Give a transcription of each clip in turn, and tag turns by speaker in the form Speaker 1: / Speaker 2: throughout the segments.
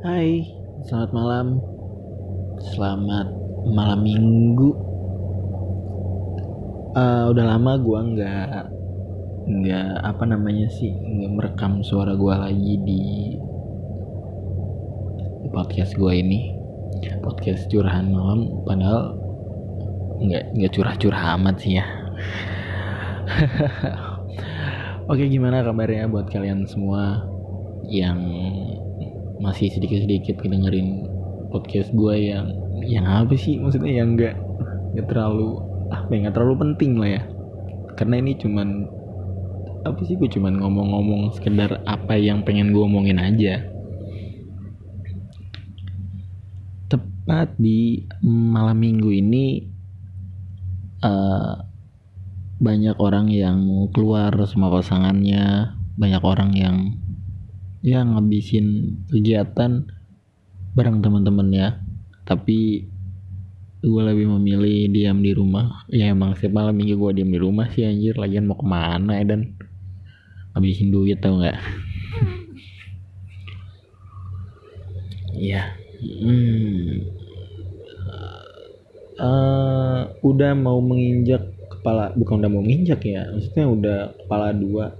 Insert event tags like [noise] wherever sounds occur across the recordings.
Speaker 1: Hai, selamat malam. Selamat malam minggu. Eh, udah lama gua nggak nggak apa namanya sih nggak merekam suara gua lagi di podcast gua ini podcast curahan malam padahal nggak nggak curah-curah amat sih ya [laughs] Oke gimana kabarnya buat kalian semua yang masih sedikit-sedikit dengerin podcast gue yang yang apa sih maksudnya yang nggak nggak terlalu apa ya nggak terlalu penting lah ya. Karena ini cuman apa sih gue cuman ngomong-ngomong sekedar apa yang pengen gue omongin aja. Tepat di malam minggu ini eh, banyak orang yang keluar sama pasangannya banyak orang yang ya ngabisin kegiatan bareng teman-temannya. Tapi gue lebih memilih diam di rumah. Ya emang setiap malam minggu gue diam di rumah sih anjir. Lagian mau ke mana ya dan ngabisin duit tau nggak? [laughs] Ya hmm. Eh, udah mau menginjak kepala bukan udah mau menginjak ya maksudnya udah kepala dua.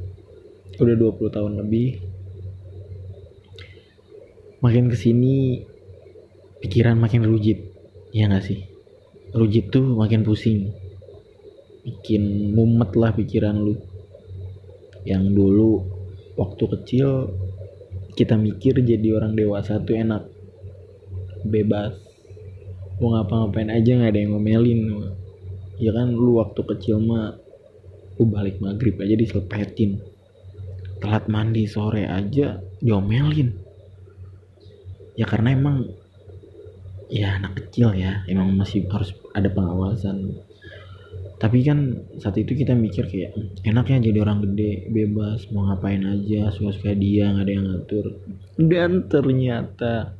Speaker 1: Udah 20 tahun lebih makin ke sini pikiran makin rujit. Ya nggak sih? Rujit tuh makin pusing. Bikin mumet lah pikiran lu. Yang dulu waktu kecil kita mikir jadi orang dewasa tuh enak. Bebas. Mau ngapa-ngapain aja nggak ada yang ngomelin. Ya kan lu waktu kecil mah lu balik maghrib aja diselepetin telat mandi sore aja diomelin ya karena emang ya anak kecil ya. Emang masih harus ada pengawasan. Tapi kan saat itu kita mikir kayak enaknya jadi orang gede bebas mau ngapain aja suka-suka dia nggak ada yang ngatur. Dan ternyata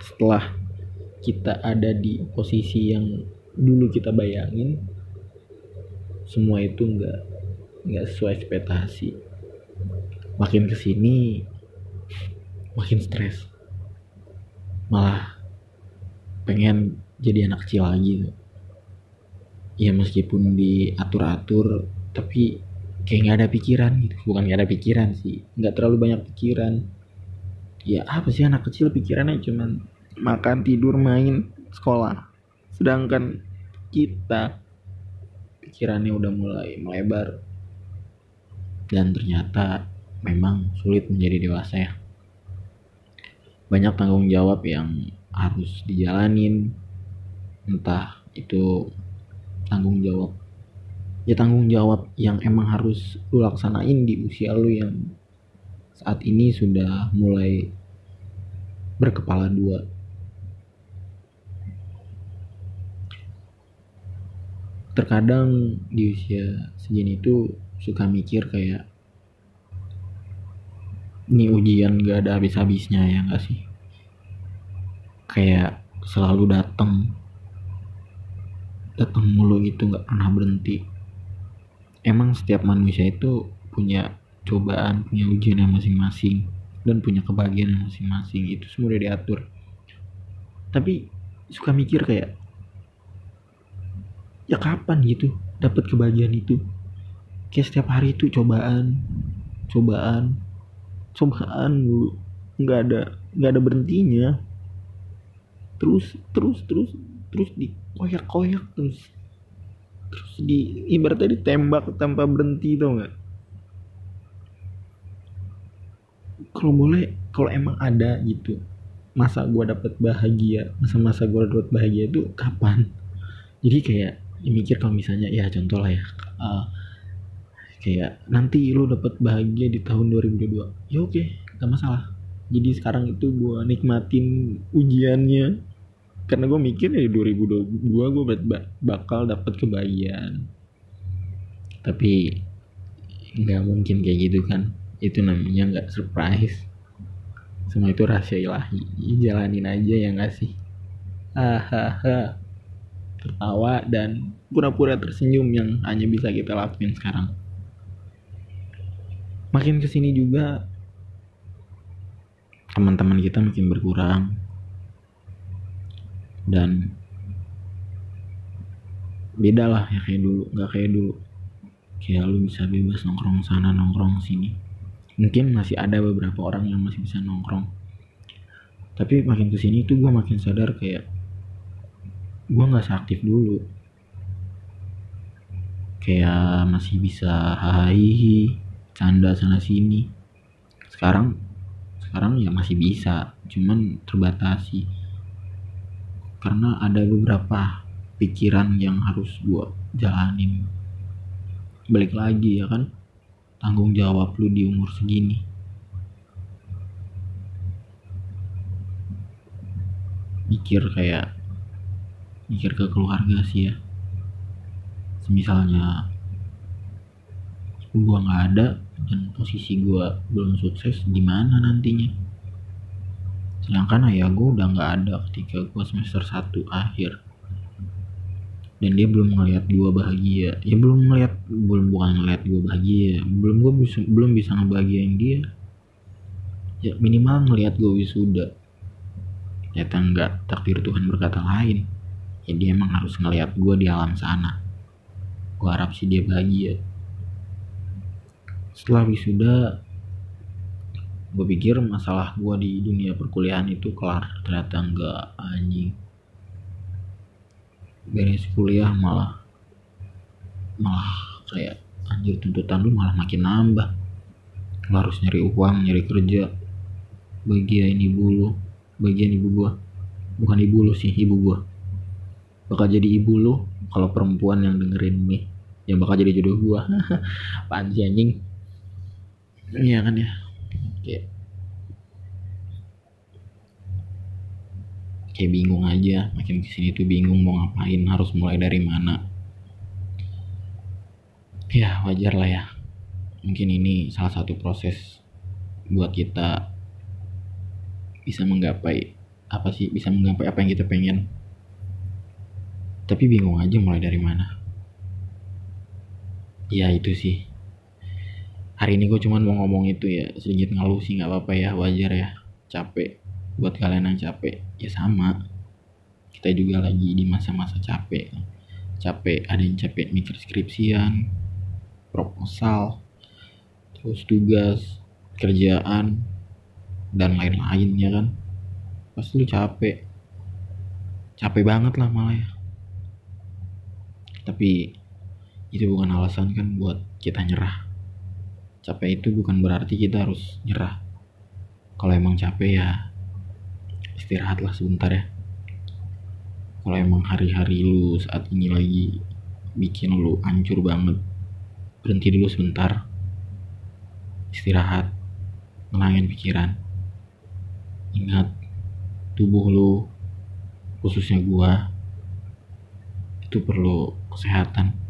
Speaker 1: setelah kita ada di posisi yang dulu kita bayangin semua itu nggak nggak sesuai ekspektasi. Makin ke sini makin stres malah pengen jadi anak kecil lagi tuh. Ya meskipun diatur-atur tapi kayak nggak ada pikiran gitu. Bukan nggak ada pikiran sih. Nggak terlalu banyak pikiran. Ya apa sih anak kecil pikirannya? Cuman makan tidur main sekolah. Sedangkan kita pikirannya udah mulai melebar. Dan ternyata memang sulit menjadi dewasa ya banyak tanggung jawab yang harus dijalanin. Entah itu tanggung jawab ya tanggung jawab yang emang harus lu laksanain di usia lu yang saat ini sudah mulai berkepala dua. Terkadang di usia segini tuh suka mikir kayak ini ujian gak ada habis-habisnya ya gak sih? Kayak selalu datang datang mulu gitu nggak pernah berhenti. Emang setiap manusia itu punya cobaan punya ujian yang masing-masing dan punya kebahagiaan yang masing-masing itu semua udah diatur. Tapi suka mikir kayak ya kapan gitu dapat kebahagiaan itu? Kayak setiap hari itu cobaan cobaan cobaan dulu. Nggak ada nggak ada berhentinya. Terus terus terus terus dikoyak-koyak terus terus di ibaratnya ditembak tanpa berhenti tau nggak? Kalau boleh kalau emang ada gitu masa gue dapet bahagia masa-masa gue dapet bahagia itu kapan? Jadi kayak ya mikir kalau misalnya ya contoh lah ya uh, kayak nanti lu dapat bahagia di tahun 2022 ya oke gak masalah. Jadi sekarang itu gue nikmatin ujiannya. Karena gue mikir ya 2022 gue bakal dapat kebahagiaan. Tapi nggak mungkin kayak gitu kan. Itu namanya nggak surprise. Semua itu rahasia ilahi. Jalanin aja ya nggak sih? Hahaha. Tertawa dan pura-pura tersenyum yang hanya bisa kita lakuin sekarang makin ke sini juga teman-teman kita makin berkurang. Dan beda lah ya kayak dulu nggak kayak dulu. Kayak lu bisa bebas nongkrong sana nongkrong sini. Mungkin masih ada beberapa orang yang masih bisa nongkrong. Tapi makin ke sini tuh gue makin sadar kayak gue nggak seaktif dulu. Kayak masih bisa hai canda sana sini. Sekarang sekarang ya masih bisa cuman terbatasi. Karena ada beberapa pikiran yang harus gue jalanin. Balik lagi ya kan tanggung jawab lu di umur segini. Mikir kayak mikir ke keluarga sih ya. Misalnya gua nggak ada dan posisi gua belum sukses gimana nantinya? Sedangkan ayah gua udah nggak ada ketika gua semester 1 akhir. Dan dia belum ngeliat gua bahagia. Ya belum ngeliat belum bukan ngeliat gua bahagia belum gua bisa belum bisa ngebahagiain dia. Ya minimal ngeliat gua wisuda. Ternyata enggak takdir Tuhan berkata lain. Ya dia emang harus ngeliat gua di alam sana. Gue harap sih dia bahagia setelah wisuda gue pikir masalah gue di dunia perkuliahan itu kelar. Ternyata enggak anjing. Beres kuliah malah malah kayak anjir tuntutan lu malah makin nambah. Lu harus nyari uang nyari kerja. Bagian ibu lu bagian ibu gua. Bukan ibu lu sih ibu gua. Bakal jadi ibu lu kalau perempuan yang dengerin nih yang bakal jadi jodoh gua. [laughs] Apaan sih anjing iya. Kan ya? Kayak kayak bingung aja makin ke sini tuh bingung mau ngapain harus mulai dari mana. Ya wajar lah ya. Mungkin ini salah satu proses buat kita bisa menggapai apa sih bisa menggapai apa yang kita pengen. Tapi bingung aja mulai dari mana. Ya itu sih hari ini gue cuman mau ngomong itu ya sedikit ngeluh sih nggak apa-apa ya wajar ya. Capek. Buat kalian yang capek ya sama. Kita juga lagi di masa-masa capek. Capek ada yang capek mikir skripsian proposal terus tugas kerjaan dan lain-lain ya kan? Pasti lu capek. Capek banget lah malah ya. Tapi itu bukan alasan kan buat kita nyerah capek itu bukan berarti kita harus nyerah. Kalau emang capek ya istirahatlah sebentar ya. Kalau emang hari-hari lu saat ini lagi bikin lu hancur banget berhenti dulu sebentar. Istirahat menangin pikiran. Ingat tubuh lu khususnya gua itu perlu kesehatan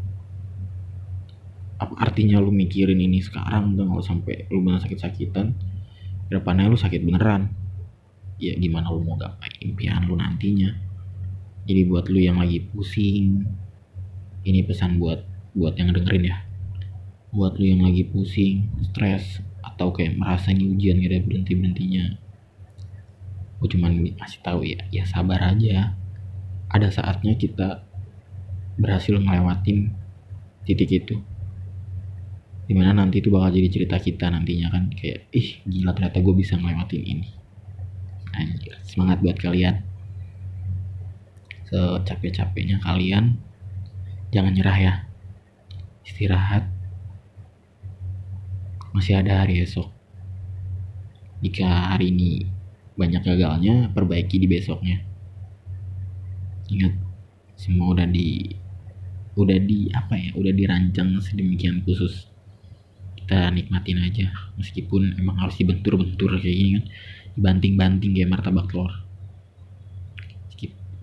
Speaker 1: apa artinya lu mikirin ini sekarang udah nggak sampai lu benar sakit-sakitan? Depannya lu sakit beneran. Ya gimana lu mau gapai impian lu nantinya? Jadi buat lu yang lagi pusing ini pesan buat buat yang dengerin ya. Buat lu yang lagi pusing stres atau kayak merasa ini ujian gak ada berhenti berhentinya gue cuman kasih tahu ya ya sabar aja. Ada saatnya kita berhasil ngelewatin titik itu di mana nanti itu bakal jadi cerita kita nantinya kan. Kayak ih gila ternyata gue bisa ngelewatin ini. Anjir semangat buat kalian. Secapek-capeknya kalian jangan nyerah ya. Istirahat. Masih ada hari esok. Jika hari ini banyak gagalnya perbaiki di besoknya. Ingat semua udah di udah di apa ya udah dirancang sedemikian khusus kita nikmatin aja. Meskipun emang harus dibentur-bentur kayak gini kan. Dibanting-banting kayak martabak telur.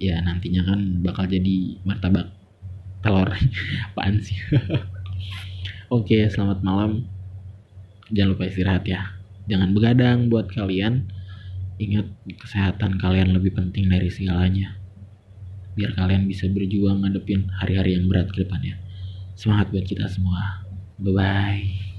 Speaker 1: Ya nantinya kan bakal jadi martabak telur. [laughs] Apaan sih? [laughs] Oke selamat malam. Jangan lupa istirahat ya. Jangan begadang buat kalian. Ingat kesehatan kalian lebih penting dari segalanya. Biar kalian bisa berjuang ngadepin hari-hari yang berat ke depannya semangat buat kita semua. Bye bye